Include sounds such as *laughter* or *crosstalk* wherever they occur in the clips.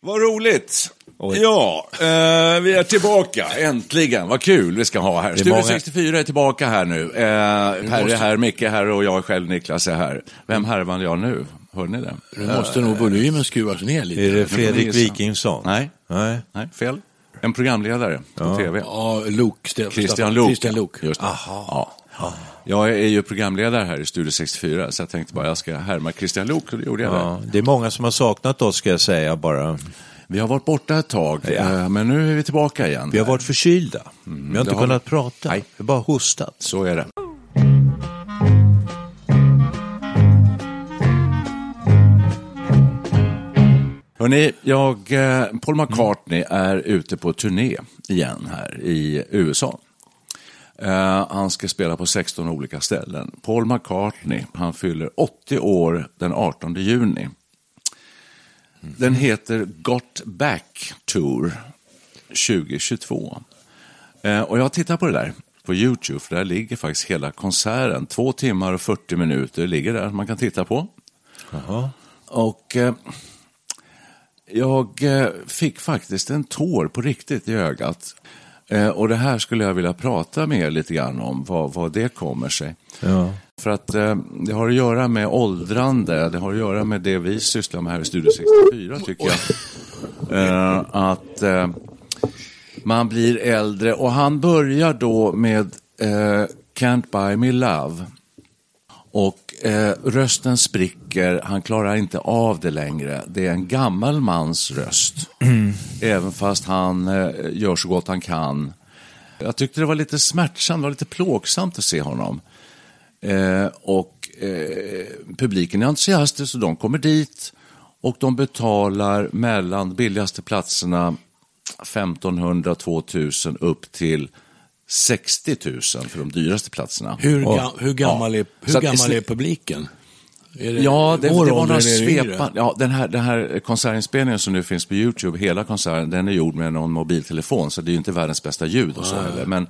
Vad roligt! Ja, eh, vi är tillbaka, äntligen. Vad kul vi ska ha här. Studio många- 64 är tillbaka här nu. Eh, per är här, Micke är här och jag själv, Niklas, är här. Vem härvan jag nu? Hör ni det? Nu måste nog volymen skruvas ner lite. Är det Fredrik. Wikingsson? Nej, Nej. nej, fel. En programledare på tv. Ja, Luke. Sten- Christian Luuk. Christian Luuk. Just det. Ja. Jag är ju programledare här i Studio 64, så jag tänkte bara jag ska härma Christian Luuk, och det gjorde jag. Ja, det är många som har saknat oss ska jag säga bara. Vi har varit borta ett tag, eh, men nu är vi tillbaka igen. Vi har varit förkylda. vi har inte har kunnat vi. prata. Nej. Vi har bara hostat. Så är det. Hörrni, jag, eh, Paul McCartney är ute på turné igen här i USA. Eh, han ska spela på 16 olika ställen. Paul McCartney, han fyller 80 år den 18 juni. Den heter Got Back Tour 2022. Eh, och jag tittar på det där på YouTube, för där ligger faktiskt hela konserten. Två timmar och 40 minuter ligger där man kan titta på. Och eh, jag fick faktiskt en tår på riktigt i ögat. Eh, och det här skulle jag vilja prata med er lite grann om, vad, vad det kommer sig. Ja. För att eh, det har att göra med åldrande, det har att göra med det vi sysslar med här i Studio 64 tycker jag. Eh, att eh, man blir äldre och han börjar då med eh, Can't Buy Me Love. Och eh, rösten spricker, han klarar inte av det längre. Det är en gammal mans röst. Även fast han eh, gör så gott han kan. Jag tyckte det var lite smärtsamt, var lite plågsamt att se honom. Eh, och eh, publiken är entusiastisk och de kommer dit och de betalar mellan billigaste platserna 1500-2000 upp till 60 000 för de dyraste platserna. Hur, ga, hur gammal, Ja. är, hur Så att- gammal är publiken? Är det Ja, det, det var några svepande. Ja, den, här, den här konsertinspelningen som nu finns på YouTube, hela konserten, den är gjord med någon mobiltelefon, så det är ju inte världens bästa ljud och så heller. Men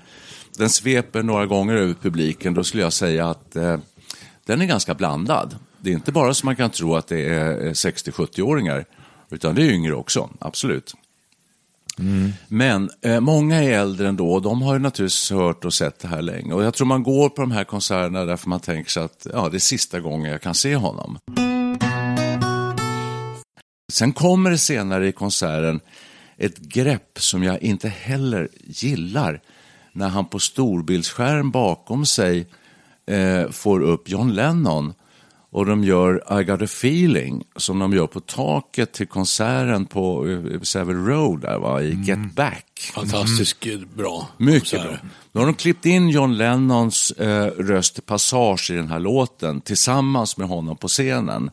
den sveper några gånger över publiken, då skulle jag säga att eh, den är ganska blandad. Det är inte bara som man kan tro att det är eh, 60-70-åringar, utan det är yngre också, absolut. Men eh, många är äldre ändå och de har ju naturligtvis hört och sett det här länge. Och jag tror man går på de här konserterna därför man tänker sig att ja, det är sista gången jag kan se honom. Sen kommer det senare i konserten ett grepp som jag inte heller gillar. När han på storbildsskärm bakom sig eh, får upp John Lennon och de gör I got a feeling som de gör på taket till konserten på eh, Savile Road där, va, i Get Back. Fantastiskt eh, bra. Mycket bra. Då har de klippt in John Lennons eh, röst passage i den här låten tillsammans med honom på scenen.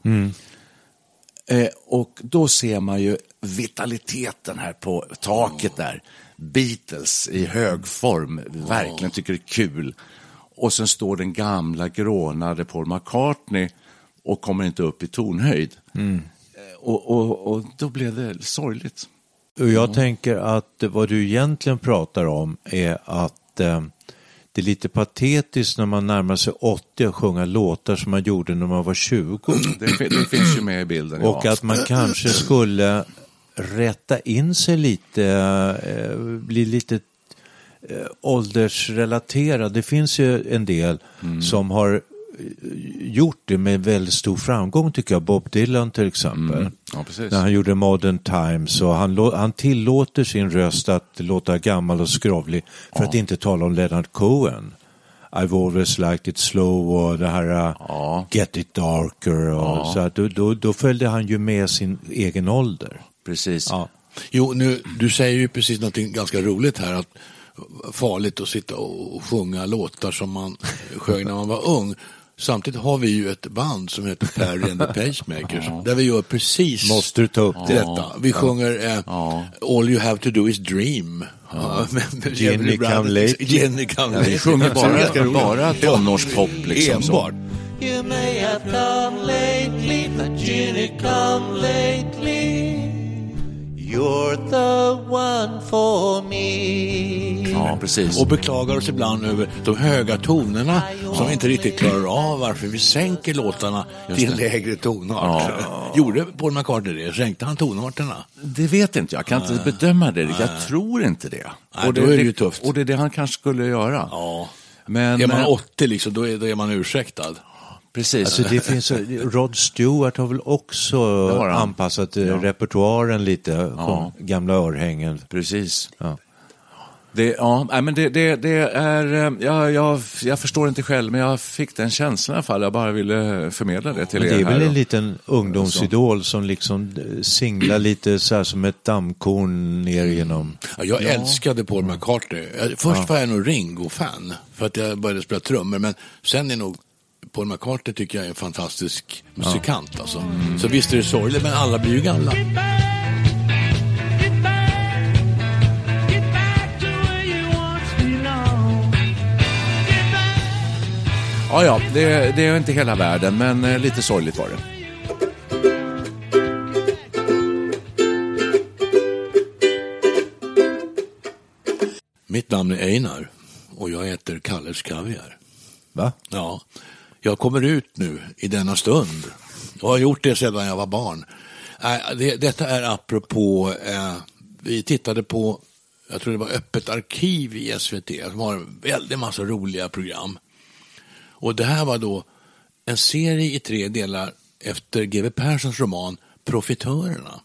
Eh, och då ser man ju vitaliteten här på taket där. Beatles i hög form, verkligen tycker det är kul. Och sen står den gamla grånade Paul McCartney och kommer inte upp i tonhöjd. Eh, Och, och, och då blev det sorgligt. Och jag tänker att vad du egentligen pratar om är att eh, det är lite patetiskt när man närmar sig 80 och sjunga låtar som man gjorde när man var 20. Det, det finns ju med i bilden. Och ja. att man kanske skulle rätta in sig lite, eh, bli lite eh, åldersrelaterad. Det finns ju en del som har gjort det med väldigt stor framgång tycker jag. Bob Dylan till exempel. Ja, precis. När han gjorde Modern Times och han, han tillåter sin röst att låta gammal och skrovlig för att inte tala om Leonard Cohen. I've always liked it slow och det här uh, Ja. Get it darker och så att då, då, då följde han ju med sin egen ålder. Precis. Ja. Jo, nu, du säger ju precis något ganska roligt här. att Farligt att sitta och sjunga låtar som man sjöng när man var ung. Samtidigt har vi ju ett band som heter Perry and the *laughs* Pacemakers. Där vi gör precis Måste du ta upp det? detta. Vi sjunger eh, All you have to do is dream. Ja. med Jenny Come. Lately. Jenny Come Vi Lately. sjunger bara, bara tonårspop liksom. Enbart. You may have come lately, but Jenny come lately. You're the one for me. Ja, precis. Och beklagar oss ibland över de höga tonerna som vi inte riktigt klarar av varför vi sänker låtarna till en lägre tonart. Gjorde Paul McCartney det? Sänkte han tonarterna? Det vet inte jag, jag kan inte bedöma det. Jag tror inte det. Nej, då är det ju tufft. Och det är det han kanske skulle göra. Ja. Men, Är man eh, 80 liksom, då är, då är man ursäktad. Precis. Alltså det finns, Rod Stewart har väl också har anpassat eh, repertoaren lite, Ja. gamla örhängen. Precis. Ja. Det, ja, nej, men det, det, det är, eh, jag, jag, jag förstår inte själv, men jag fick den känslan i alla fall. Jag bara ville förmedla det till Men det er är väl en då. liten ungdomsidol som liksom eh, singlar lite så här som ett dammkorn ner genom... Ja, jag älskade Paul McCartney. Först var jag nog Ringo-fan för att jag började spela trummor. Men sen är nog Paul McCartney tycker jag är en fantastisk musikant. Alltså. Så visst är det sorgligt, men alla blir ju gamla. Ja, ja, det, det är inte hela världen, men eh, lite sorgligt var det. Mitt namn är Einar och jag äter Kalles Kaviar. Va? Ja, jag kommer ut nu i denna stund. Jag har gjort det sedan jag var barn. Äh, det, detta är apropå, eh, vi tittade på, jag tror det var Öppet arkiv i SVT, som har en väldig massa roliga program. Och det här var då en serie i tre delar efter G.W. Perssons roman Profitörerna.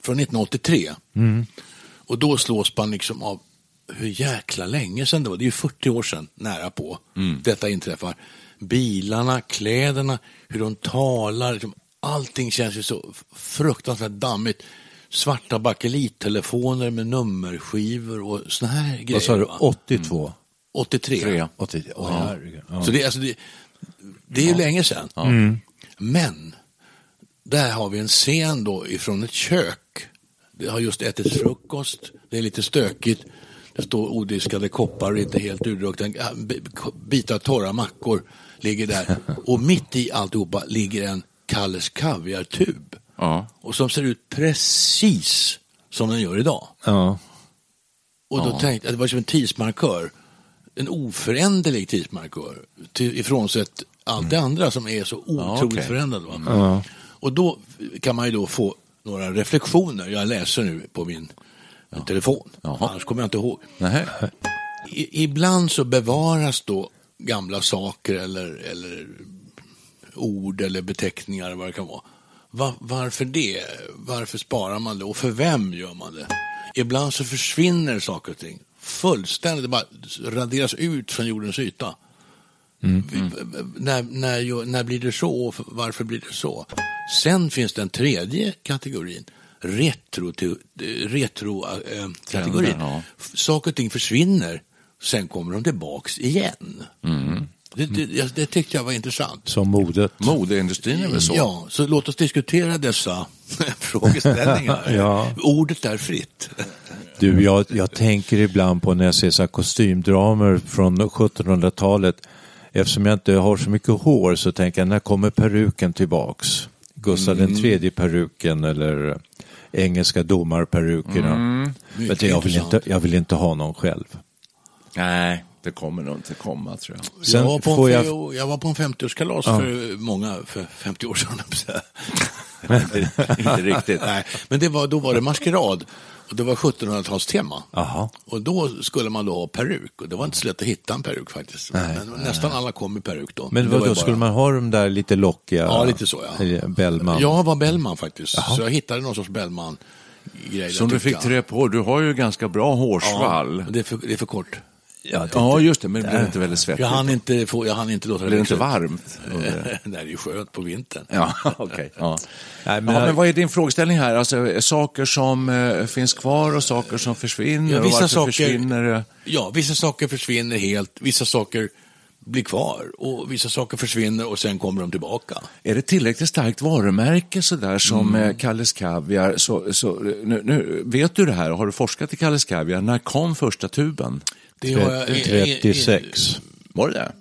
Från 1983. Och då slås man liksom av hur jäkla länge sedan det var. Det är ju 40 år sedan, nära på, detta inträffar. Bilarna, kläderna, hur de talar. Liksom, allting känns ju så fruktansvärt dammigt. Svarta bakelittelefoner med nummerskivor och såna här grejer. Vad sa du, va? 82? 83. Tre. 80, åh, herregud. Ja. Så det, alltså det, det är ju länge sedan. Men, där har vi en scen då ifrån ett kök. Det har just ätit frukost, det är lite stökigt. Det står odiskade koppar, inte helt urdruckna. Ja, Bitar torra mackor ligger där. *laughs* Och mitt i alltihopa ligger en Kalles kaviartub. Ja. Och som ser ut precis som den gör idag. Ja. Och då tänkte jag, det var som en tidsmarkör. En oföränderlig tidsmarkör. Till, ifrånsett allt det andra som är så otroligt okej. förändrat. Va? Och då kan man ju då få några reflektioner. Jag läser nu på min telefon. Jaha. Annars kommer jag inte ihåg. I, ibland så bevaras då gamla saker eller, eller ord eller beteckningar eller vad det kan vara. Va, varför det? Varför sparar man det? Och för vem gör man det? Ibland så försvinner saker och ting fullständigt, det bara raderas ut från jordens yta. Vi- När, när, ju- när blir det så och varför blir det så? Sen finns den tredje kategorin, retro, retro äh, kategorin. Ja. Saker och ting försvinner, sen kommer de tillbaks igen. Det, det, jag- det tyckte jag var intressant. Som modet. Modeindustrin är väl så? Ja, så låt oss diskutera dessa *laughs* frågeställningar. *laughs* Ja. Ordet är fritt. Du, jag, jag tänker ibland på när jag ser så här kostymdramer från 1700-talet. Eftersom jag inte har så mycket hår så tänker jag, när kommer peruken tillbaks? Gustav den tredje peruken eller engelska domarperukerna. Du, jag, vill inte, jag vill inte ha någon själv. Nej, det kommer nog inte komma tror jag. Sen jag, var på en, jag- jag... var på en 50-årskalas för många, för 50 år sedan. *laughs* inte, inte riktigt. Nej, men det var, då var det maskerad. Och det var 1700-talstema. Jaha. Och då skulle man då ha peruk. Och det var inte så lätt att hitta en peruk faktiskt. men nästan alla kom i peruk då. Men vad då, bara- skulle man ha de där lite lockiga? Ja, lite så, ja. Bellman? Jag var Bellman faktiskt. Så jag hittade någon sorts Bellman-grej. Som du fick trä på, du har ju ganska bra hårsvall. Ja, det, är för, det är för kort. Ja, Ja, just det, men det blir inte väldigt svettigt. Jag hann inte, få, jag hann inte låta det Blir det inte varmt? *laughs* Nej, det är ju skönt på vintern. Ja, *laughs* okej. Ja. Nej, Men, ja, men vad är din frågeställning här? Alltså, saker som eh, finns kvar och saker som försvinner? Ja, vissa saker- försvinner? Ja, vissa saker försvinner helt, vissa saker blir kvar och vissa saker försvinner och sen kommer de tillbaka. Är det tillräckligt starkt varumärke sådär som Mm. eh, Kalles Kaviar? Så, så, nu, nu, vet du det här? Har du forskat i Kalles Kaviar? När kom första tuben? Det har jag- 36. Var det det?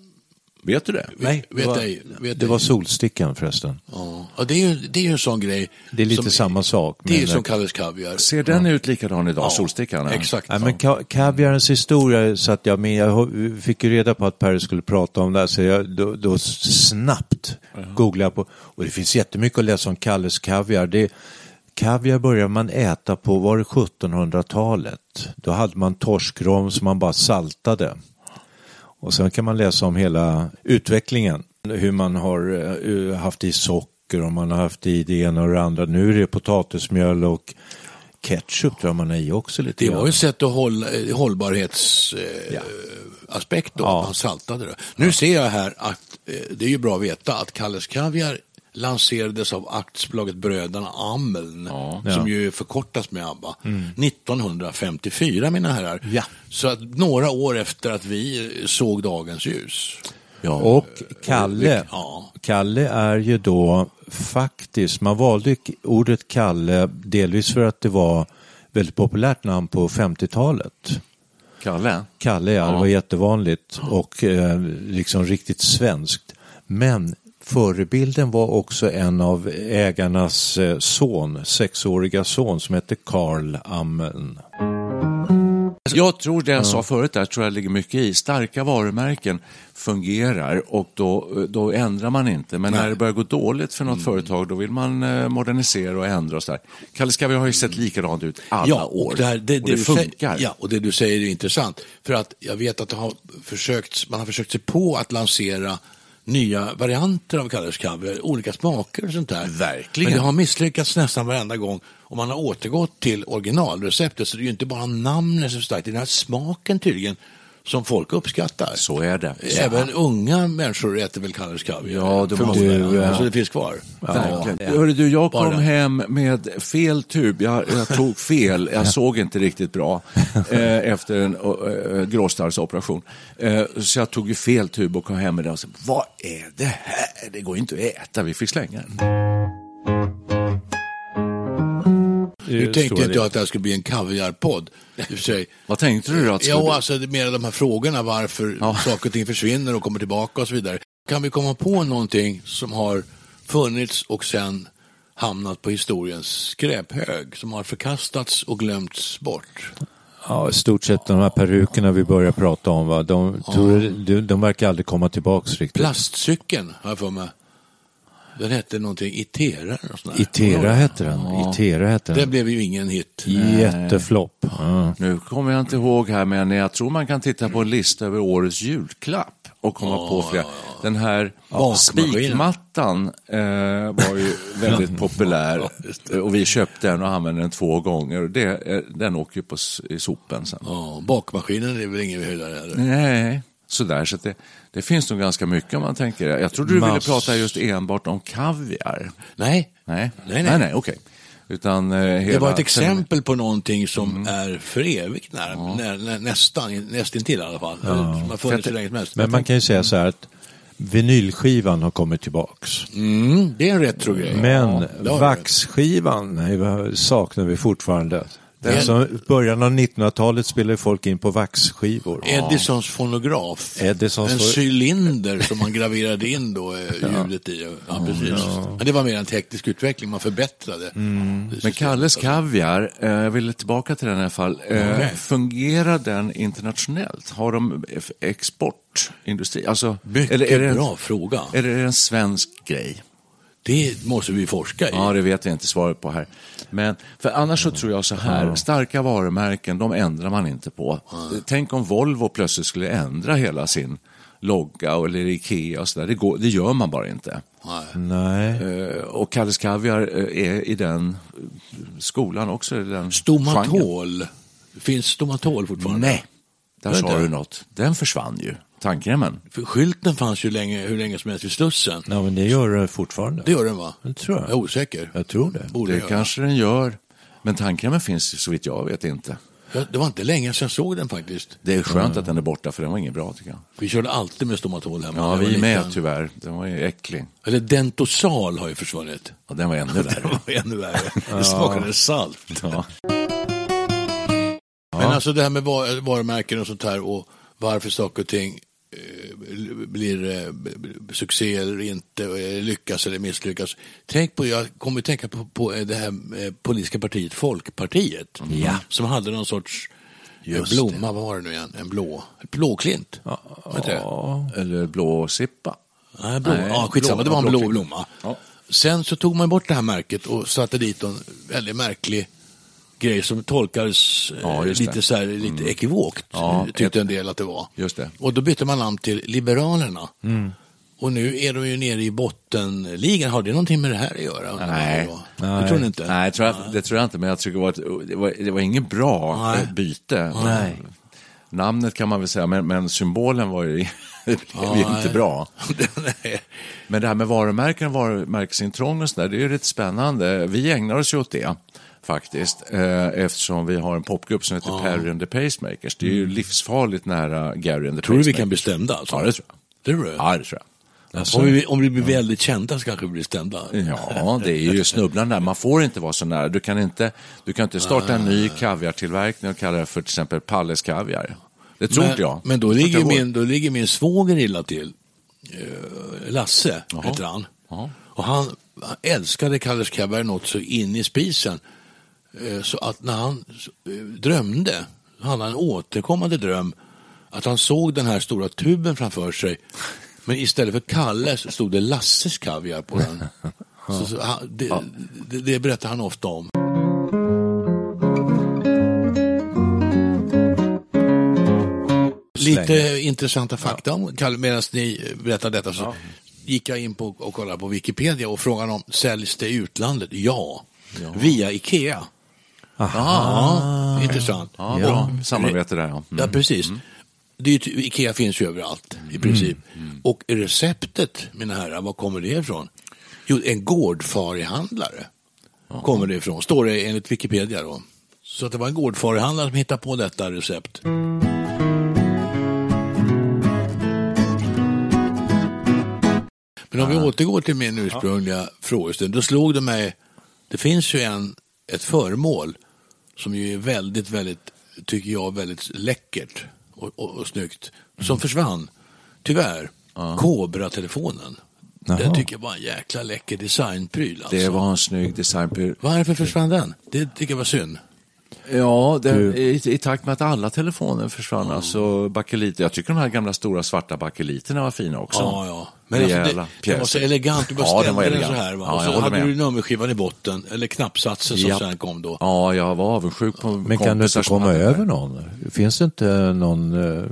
Vet du det? Nej, Vet det var, ej, vet det ej. var Solstickan förresten. Ja, Ja, det är ju, det är ju en sån grej. Det är lite som- samma sak. Det är men- som Kalles Kaviar. Ser den ut likadan idag, Ja, Solstickan? ja? Exakt. Nej, men ka- kaviarens historia satt jag med. Jag fick ju reda på att Per skulle prata om det här, så jag då, då snabbt googlade jag på. Och det finns jättemycket att läsa om Kalles kaviar. Det, kaviar började man äta på, var det 1700-talet? Då hade man torskrom som man bara saltade. Och sen kan man läsa om hela utvecklingen. Hur man har eh, haft i socker och man har haft i det ena och det andra. Nu är det potatismjöl och ketchup drar man i också lite Det var ju ett sätt att hålla, eh, hållbarhetsaspekt eh, aspekt då, Ja. man saltade det. Nu ser jag här att eh, det är ju bra att veta att Kalles Kaviar lanserades av aktiebolaget Bröderna Ameln, som Ja. ju förkortas med ABBA, 1954 mina herrar. Ja. Så att några år efter att vi eh, såg dagens ljus. Ja. Och Kalle, Ja. Kalle är ju då faktiskt, man valde ordet Kalle delvis för att det var väldigt populärt namn på 50-talet. Kalle? Kalle, ja, det var jättevanligt och eh, liksom riktigt svenskt. Men förebilden var också en av ägarnas eh, son, sexåriga son som hette Karl Ameln. Jag tror det jag sa förut där, tror jag ligger mycket i. Starka varumärken fungerar och då, då ändrar man inte. Men när det börjar gå dåligt för något Mm. företag då vill man eh, modernisera och ändra och sådär. Kalles Kaviar har ju sett likadant ut alla ja, år. Det, här, det, det du funkar. Säger, ja, och det du säger är intressant. För att jag vet att det har försökt, man har försökt sig på att lansera nya varianter av Kalles Kaviar, olika smaker och sånt där. Verkligen. Men det har misslyckats nästan varenda gång. Om man har återgått till originalreceptet så det är ju inte bara namnet som är starkt, det är den här smaken tydligen som folk uppskattar. Så är det. Även unga människor äter väl Kalles Kaviar? Ja, de måste- ja. Så det finns kvar. Verkligen. Hörru du, jag Bara kom det. hem med fel tub. Jag, jag tog fel. Jag såg inte riktigt bra *laughs* eh, efter en eh, gråstarrsoperation. Eh, så jag tog ju fel tub och kom hem med den och sa, vad är det här? Det går ju inte att äta. Vi fick slänga den. Nu tänkte inte jag att det här skulle bli en kaviarpodd. *laughs* Vad tänkte du då? Att Ja, bli? alltså mer de här frågorna varför *laughs* saker och ting försvinner och kommer tillbaka och så vidare. Kan vi komma på någonting som har funnits och sen hamnat på historiens skräphög, som har förkastats och glömts bort? Ja, i stort sett de här perukerna vi börjar prata om, va? De, tror, de, de verkar aldrig komma tillbaks riktigt. Plastcykeln, har jag för mig. Den hette någonting Itera. sånt där. Itera hette den. Itera hette Det den. blev ju ingen hit. Jätteflopp. Ja. Nu kommer jag inte ihåg här, men jag tror man kan titta på en lista över årets julklapp och komma på flera. Den här Bakmaskinen. spikmattan eh, var ju väldigt populär *laughs* och vi köpte den och använde den två gånger. Och det, eh, den åker ju på i sopen sen. Ja, bakmaskinen är väl ingen höjdare heller. Nej, sådär. Så att det, det finns nog ganska mycket om man tänker. Jag trodde du ville Mass. prata just enbart om kaviar. Nej, Nej, Nej, nej. nej, nej okej. Utan eh, hela... Det var ett exempel på någonting som är för evigt när, när, när, nästan, nästintill i alla fall. Som har funnits hur länge som helst. Men man kan ju säga så här att vinylskivan har kommit tillbaks. Mm, det är en retrogrej. Men Ja, vaxskivan är- saknar vi fortfarande. Den, Som början av 1900-talet spelade folk in på vaxskivor. Edisons fonograf. Edisons en cylinder som man graverade in då eh, ljudet i. Ja, precis. Men det var mer en teknisk utveckling, man förbättrade. Mm. det men Kalles Kaviar, eh, jag vill tillbaka till den i alla fall. Eh, Okej. Fungerar den internationellt? Har de f- exportindustri? Alltså, Mycket eller är det en, bra fråga. Är det en svensk grej? Det måste vi forska i. Ja, det vet jag inte svaret på här. Men, för annars så tror jag så här, starka varumärken, de ändrar man inte på. Tänk om Volvo plötsligt skulle ändra hela sin logga eller Ikea och sådär. Det, går- det gör man bara inte. Nej. Eh, Och Kalles Kaviar eh, är i den eh, skolan också. I den genren. Stomatol. Finns stomatol fortfarande? Nej, där sa inte? du något. Den försvann ju. Tandkrämen. För skylten fanns ju länge, hur länge som helst vid Slussen. Ja, men det gör det fortfarande. Det gör den va? Det tror jag. Jag är osäker. Jag tror det. Borde Det göra. kanske den gör. Men tandkrämen finns så vitt jag vet inte. Ja, Det var inte länge sedan jag såg den faktiskt. Det är skönt att den är borta för den var inget bra tycker jag. Vi körde alltid med stomatol hemma. Ja, vi med liten. tyvärr. Den var ju äcklig. Eller Dentosal har ju försvunnit. Och den var ännu *laughs* Det värre. var ännu värre. *laughs* Det smakade salt. Ja. Men alltså det här med var- varumärken och sånt här och varför saker och ting blir eh, b- b- succé eller inte, eh, lyckas eller misslyckas. Tänk på, jag kommer att tänka på, på eh, det här eh, politiska partiet Folkpartiet. Ja. Som hade någon sorts eh, Just blomma, vad var det nu igen? En blå, blåklint? Ja. det? Eller blå sippa. Nej, blå. Nej, ja, skitsamma, blå- det var en blå blomma. Ja. Sen så tog man bort det här märket och satte dit en väldigt märklig grej som tolkades eh, Ja, just lite, så här, lite ekivokt, Ja, tyckte ett- en del att det var. Just det. Och då bytte man namn till Liberalerna. Mm. Och nu är de ju nere i bottenligan. Har det någonting med det här att göra? Nej. Det tror ni inte? Nej, tror jag, det tror jag inte. Men jag tycker det var, ett, det var, det var inget bra Nej. eh, byte. Nej. Namnet kan man väl säga, men, men symbolen var ju *laughs* det blev ju inte bra. *laughs* Men det här med varumärken och varumärkesintrång och sådär, det är ju rätt spännande. Vi ägnar oss ju åt det faktiskt, eh, eftersom vi har en popgrupp som heter Perry and the Pacemakers. Det är ju livsfarligt nära Gary and the Tror du vi kan bli stämda? Alltså? Ja, det tror jag. Det tror du? Ja, det tror jag. Om, vi, om vi blir väldigt kända så kanske vi blir stämda. Ja, det är ju snubblande. Man får inte vara så nära. Du kan inte, du kan inte starta en ny kaviartillverkning och kalla det för till exempel Palles kaviar. Det tror inte jag. Men, men då, Jag ligger min, då ligger min svåger illa till. Eh, Lasse heter han. Jaha. Och han, han älskade Kalles Kaviar något så in i spisen. Eh, så att när han eh, drömde, han hade en återkommande dröm, att han såg den här stora tuben framför sig. Men istället för Kalles stod det Lasses kaviar på den. *laughs* Så, så, han, det, det, det berättar han ofta om. Lite intressanta fakta om Kalle. Medan ni berättar detta så gick jag in på och kollade på Wikipedia och frågan om säljs det i utlandet? Ja, via Ikea. Ja, intressant. Ja, bra samarbete där. Ja. Mm. Ja, precis. Det är ju, ty- Ikea finns ju överallt i princip. Och receptet, mina herrar, var kommer det ifrån? Jo, en gårdfarihandlare kommer det ifrån, står det enligt Wikipedia då. Så att det var en gårdfarihandlare som hittade på detta recept. Men om vi återgår till min ursprungliga frågestund, då slog det mig, det finns ju en, ett föremål som ju är väldigt, väldigt, tycker jag, väldigt läckert och, och, och snyggt, som försvann, tyvärr, Cobra-telefonen. Den Jaha. tycker jag var en jäkla läcker designpryl. Alltså. Det var en snygg designpryl. Varför försvann den? Det tycker jag var synd. Ja, det, i, i takt med att alla telefoner försvann, alltså bakeliter. Jag tycker de här gamla stora svarta bakeliterna var fina också. Ja, ja. Men alltså, Rejäla det, det var så elegant, du bara Ja, den ställde var den, elegant. så här. Va? Ja, och så hade med. du nummerskivan i botten, eller knappsatsen som Japp. sen kom då. Ja, jag var avundsjuk på Men kan du inte komma över någon? Finns det inte någon... eh,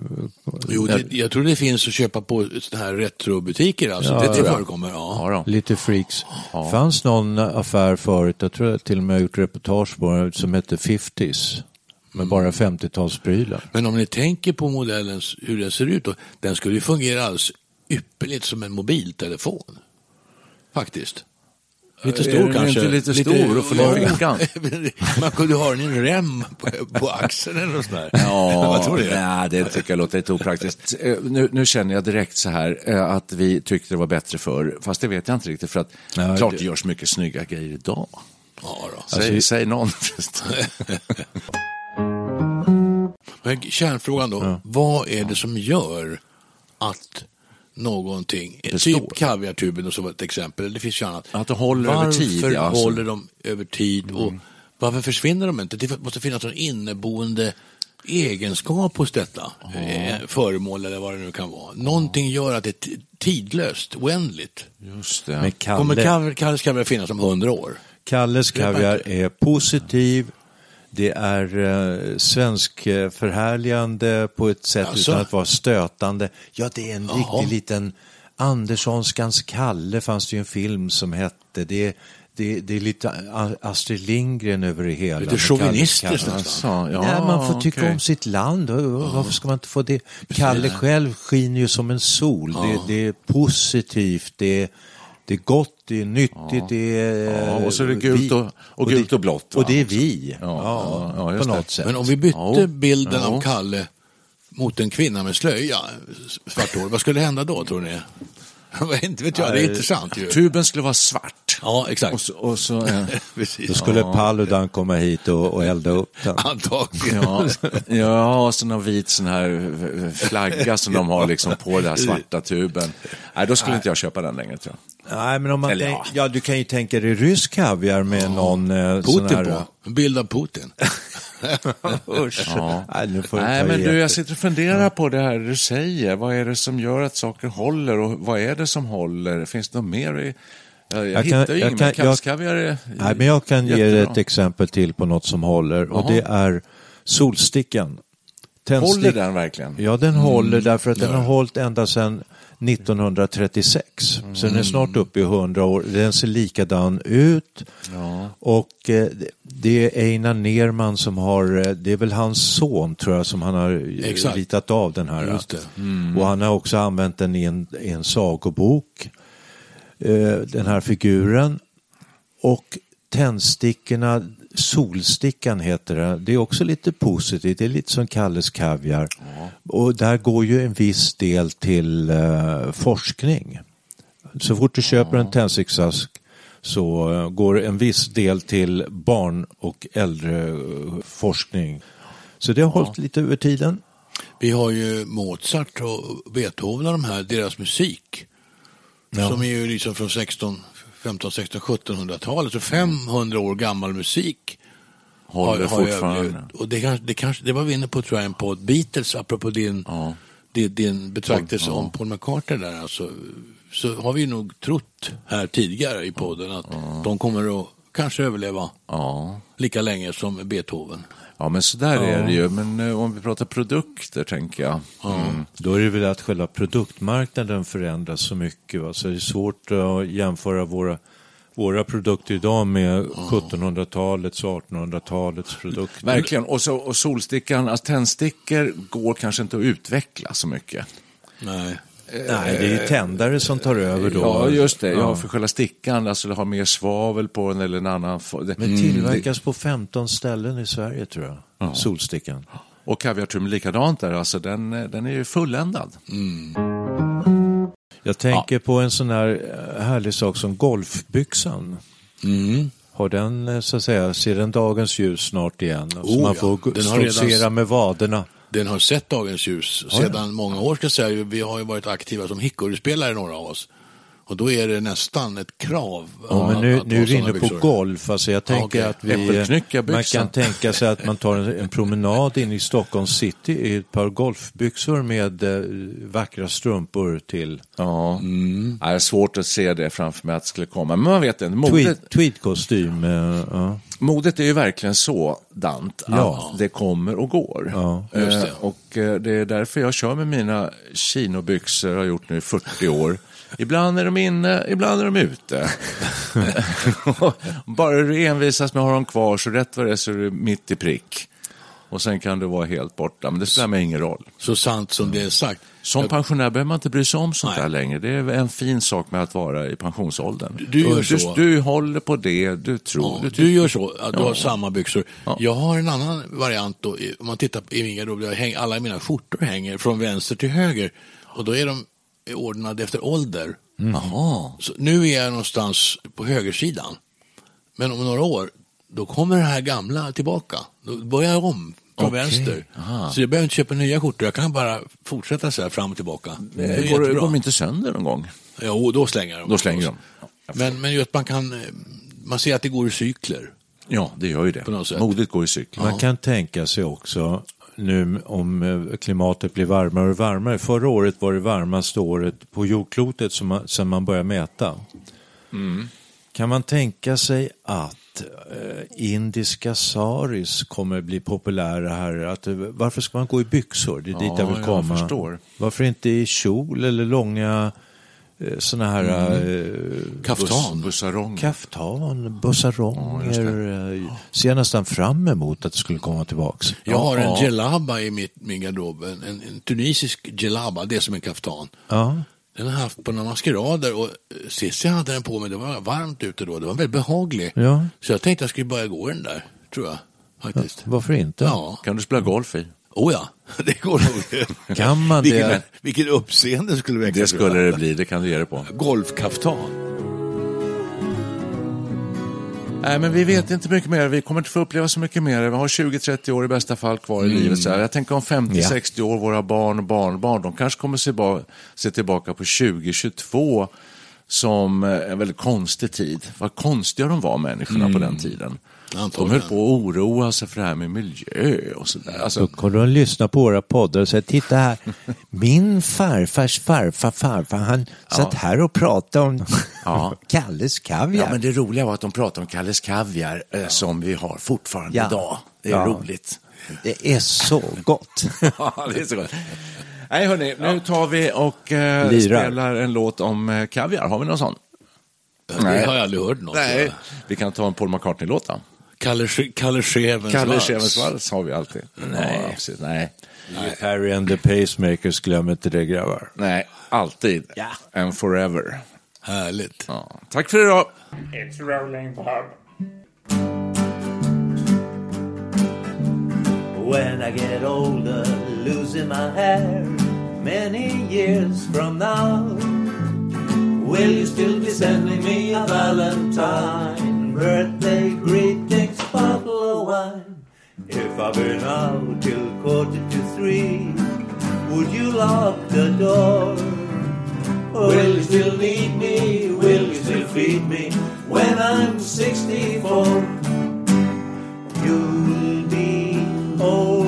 Jo, det, jag tror det finns att köpa på sådana här retrobutiker, alltså. Ja, det, ja. det förekommer. Ja. Ja. Lite freaks. fanns någon affär förut, jag tror jag till och med har gjort reportage på den, som hette 50s. Med bara 50-talsprylar. Men om ni tänker på modellen, hur den ser ut, då, den skulle ju fungera alldeles ypperligt som en mobiltelefon. Faktiskt. Lite Är stor kanske. inte lite stor och ner i fickan? *laughs* Man kunde ha den i en rem på, på axeln eller något sånt där. Ja, *laughs* tror du? nej, det tycker jag låter lite opraktiskt. Eh, Nu, nu känner jag direkt så här eh, att vi tyckte det var bättre för fast det vet jag inte riktigt för att Nej, klart det- det görs mycket snygga grejer idag. Ja, då. Säg, säg någon. *laughs* Men kärnfrågan då, vad är det som gör att någonting, typ kaviartuben var ett exempel, det finns ju annat. Att det håller över tid, Varför ja, alltså. håller de över tid och varför försvinner de inte? Det måste finnas en inneboende egenskap hos detta eh, föremål eller vad det nu kan vara. Någonting gör att det är tidlöst, oändligt. Just det. Men Kommer Kalle, Kav- Kalles kaviar finnas om hundra år? Kalles kaviar är positiv. Det är eh, svensk förhärligande på ett sätt Jaså? utan att vara stötande. Ja, det är en Jaha. riktig liten Anderssonskans Kalle fanns det ju en film som hette. Det, det, det är lite Astrid Lindgren över det hela. Lite chauvinistiskt nästan. Alltså, ja, Nej, man får tycka okej. om sitt land. Och Varför ska man inte få det? Kalle själv skiner ju som en sol. Det, det är positivt, det är, det är gott, det är nyttigt, det är... Ja, och så är det gult vi- och- och gult det, och blått? Och det är vi. Ja, Ja, ja, ja, just på det. något sätt. Men om vi bytte Ja. bilden Ja. av Kalle mot en kvinna med slöja, svart hår, vad skulle hända då tror ni? *laughs* inte vet jag, det är intressant ju. Tuben skulle vara svart. Ja, exakt. Och så, och så, *laughs* eh. Då skulle Paludan komma hit och, och elda upp den. Antagligen. ja, ja, och så någon vit sån här flagga som de har liksom på den här svarta tuben. Nej, då skulle inte jag köpa den längre tror jag. Nej, men om man Eller tänk, ja. ja, du kan ju tänka dig rysk kaviar med någon eh, sån Putin här... på, en bild av Putin. *laughs* Usch. Nej, nu får Nej, men du, jag sitter och funderar på det här du säger. Vad är det som gör att saker håller och vad är det som håller? Finns det något mer? i- Jag, jag, Jag hittar kan- ju jag inget, kan- men kallskaviar är Nej, men jag kan ge dig jättebra. ett exempel till på något som håller och Jaha. det är solstickan. Tändstick- Håller den verkligen? Ja, den håller därför att den har hållit ända sedan 1936. Så den är snart uppe i 100 år. Den ser likadan ut. Och eh, det är Einar Nerman som har, eh, det är väl hans son tror jag som han har eh, Exakt. ritat av den här. Det. Och han har också använt den i en, i en sagobok. Eh, den här figuren. Och tändstickorna, solstickan heter det. Det är också lite positivt. Det är lite som Kalles kaviar. Och där går ju en viss del till eh, forskning. Så fort du köper en tändsticksask så eh, går en viss del till barn och äldreforskning. Så det har hållit lite över tiden. Vi har ju Mozart och Beethoven och de här, deras musik. Som är ju liksom från 16, 15, 16, 1700-talet. Så 500 år gammal musik. Håller ju fortfarande. överlevt. Och det, kanske, det, kanske, det var vi inne på tror jag, en podd, Beatles, apropå din, Ja. din, din betraktelse Ja. om Paul McCartney där. Alltså, så har vi nog trott här tidigare i podden att de kommer att kanske överleva Ja. lika länge som Beethoven. Ja, men så där är det ju. Men eh, om vi pratar produkter, tänker jag. Mm. Då är det väl att själva produktmarknaden förändras så mycket. Va? Så det är svårt att jämföra våra, våra produkter idag med 1700-talets och 1800-talets produkter. Verkligen. Och, så, och solstickan, alltså tändstickor går kanske inte att utveckla så mycket. Nej. Nej, det är ju tändare som tar över då. Ja, just det. Ja, Ja. för själva stickan, alltså det har mer svavel på den eller en annan... Men tillverkas på 15 ställen i Sverige tror jag. Solstickan. Och kaviartuben likadant där, alltså den, eh, den är ju fulländad. Jag tänker på en sån här eh, härlig sak som golfbyxan. Mm. Har den, eh, så att säga, ser den dagens ljus snart igen? Så Oh, man ja. får Den har redan- stoltsera med vaderna. Den har sett dagens ljus sedan många år ska säga. Vi har ju varit aktiva som hickoryspelare några av oss. Och då är det nästan ett krav. Ja, men nu, att nu är du inne på golf. Alltså jag tänker okej. att vi, eh, man kan tänka sig att man tar en, en promenad in i Stockholms city i ett par golfbyxor med eh, vackra strumpor till. Ja. Mm. Det är svårt att se det framför mig att det skulle komma. Men man vet inte. Modet, Tweed, tweedkostym. eh, ja. modet är ju verkligen sådant Ja. att det kommer och går. Ja, just det. Eh, Och eh, det är därför jag kör med mina chinobyxor, har gjort nu i 40 år. Ibland är de inne, ibland är de ute. *laughs* Bara du envisas med att ha dem kvar så rätt vad det är så är du mitt i prick. Och sen kan du vara helt borta, men det spelar mig ingen roll. Så sant som det är sagt. Som pensionär behöver man inte bry sig om sånt Nej. där längre. Det är en fin sak med att vara i pensionsåldern. Du gör du, så. du håller på det, du tror. Ja, du, du gör så, att du Ja. har samma byxor. Jag har en annan variant då, om man tittar på i min garderob, alla mina skjortor hänger från vänster till höger. Och då är de ordnade efter ålder. Jaha. Så nu är jag någonstans på högersidan. Men om några år, då kommer det här gamla tillbaka. Då börjar jag om från Okej. vänster. Aha. Så jag behöver inte köpa nya skjortor, jag kan bara fortsätta så här fram och tillbaka. Det Går, jättebra. går de inte sönder någon gång? Jo, då slänger dem. Då slänger de. Men, men just man kan, man ser att det går i cykler. Ja, det gör ju det. På något sätt. Modet går i cykler. Man kan tänka sig också nu om eh, klimatet blir varmare och varmare. Förra året var det varmaste året på jordklotet som man, sedan man började mäta. Kan man tänka sig att eh, indiska saris kommer bli populära här? Att, eh, varför ska man gå i byxor? Det är dit Ja, jag vill jag komma. förstår. Varför inte i kjol eller långa eh, sådana här eh, Kaftan. Bussarong. Kaftan, bussaronger. eh, ser nästan fram emot att det skulle komma tillbaks. Jag har en Ja. gelaba i mitt, min garderob, en, en, en tunisisk gelaba, det är som en kaftan. Ja. Den har jag haft på några maskerader och sist jag hade den på mig, det var varmt ute då, det var väldigt behaglig. Ja. Så jag tänkte jag skulle börja gå i den där, tror jag. Faktiskt. Varför inte? Ja, Kan du spela golf i? Oh ja, *laughs* det går nog. Kan man vilken, det? vilken uppseende skulle väcka. Det skulle det bli, det kan du ge dig på. Golfkaftan. Nej, men vi vet inte mycket mer. Vi kommer inte få uppleva så mycket mer. Vi har 20-30 år i bästa fall kvar i livet. Så här. Jag tänker om 50-60 år, våra barn och barnbarn, de kanske kommer se, se tillbaka på 2022 som eh, en väldigt konstig tid. Vad konstiga de var, människorna på den tiden. De Antagligen. höll på att oroa sig för det här med miljö och sådär. Då Alltså, kommer de lyssna på våra poddar och säga, titta här, min farfars farfar farfar, han satt här och pratade om Ja. *laughs* Kalles kaviar. ja, men det roliga var att de pratade om Kalles Kaviar eh, som vi har fortfarande Ja. idag. Det är Ja. roligt. Det är så gott. *laughs* Ja, det är så gott. Nej, hörni, nu tar vi och eh, spelar en låt om eh, kaviar. Har vi någon sån? Det har jag aldrig hört något. Nej. Vi kan ta en Paul McCartney-låt då. Kalle, Kalle Schewens Kalle. Schewens vals har vi alltid. Nej. Ja, precis. Nej. Harry and the Pacemakers, glöm inte det grabbar. Nej, alltid. Ja. And forever. Härligt. Ja. Tack för idag. It's rolling, Bob. When I get older, losing my hair many years from now, will you still be sending me a Valentine birthday greetings, bottle of wine? If I've been out till quarter to three, would you lock the door? Will you still need me? Will you still feed me when I'm 64? You'll be older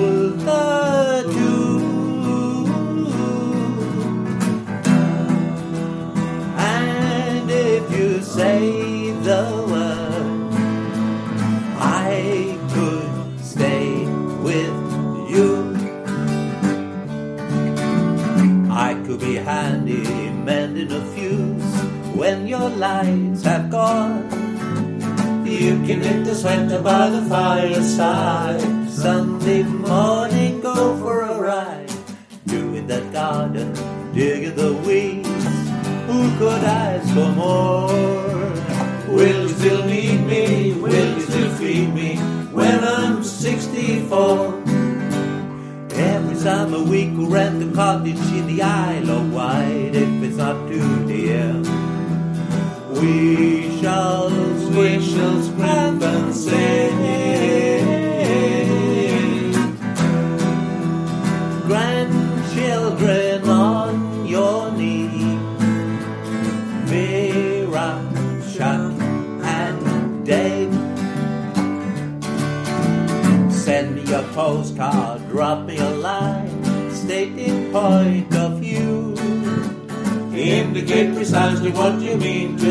Precisely what you mean to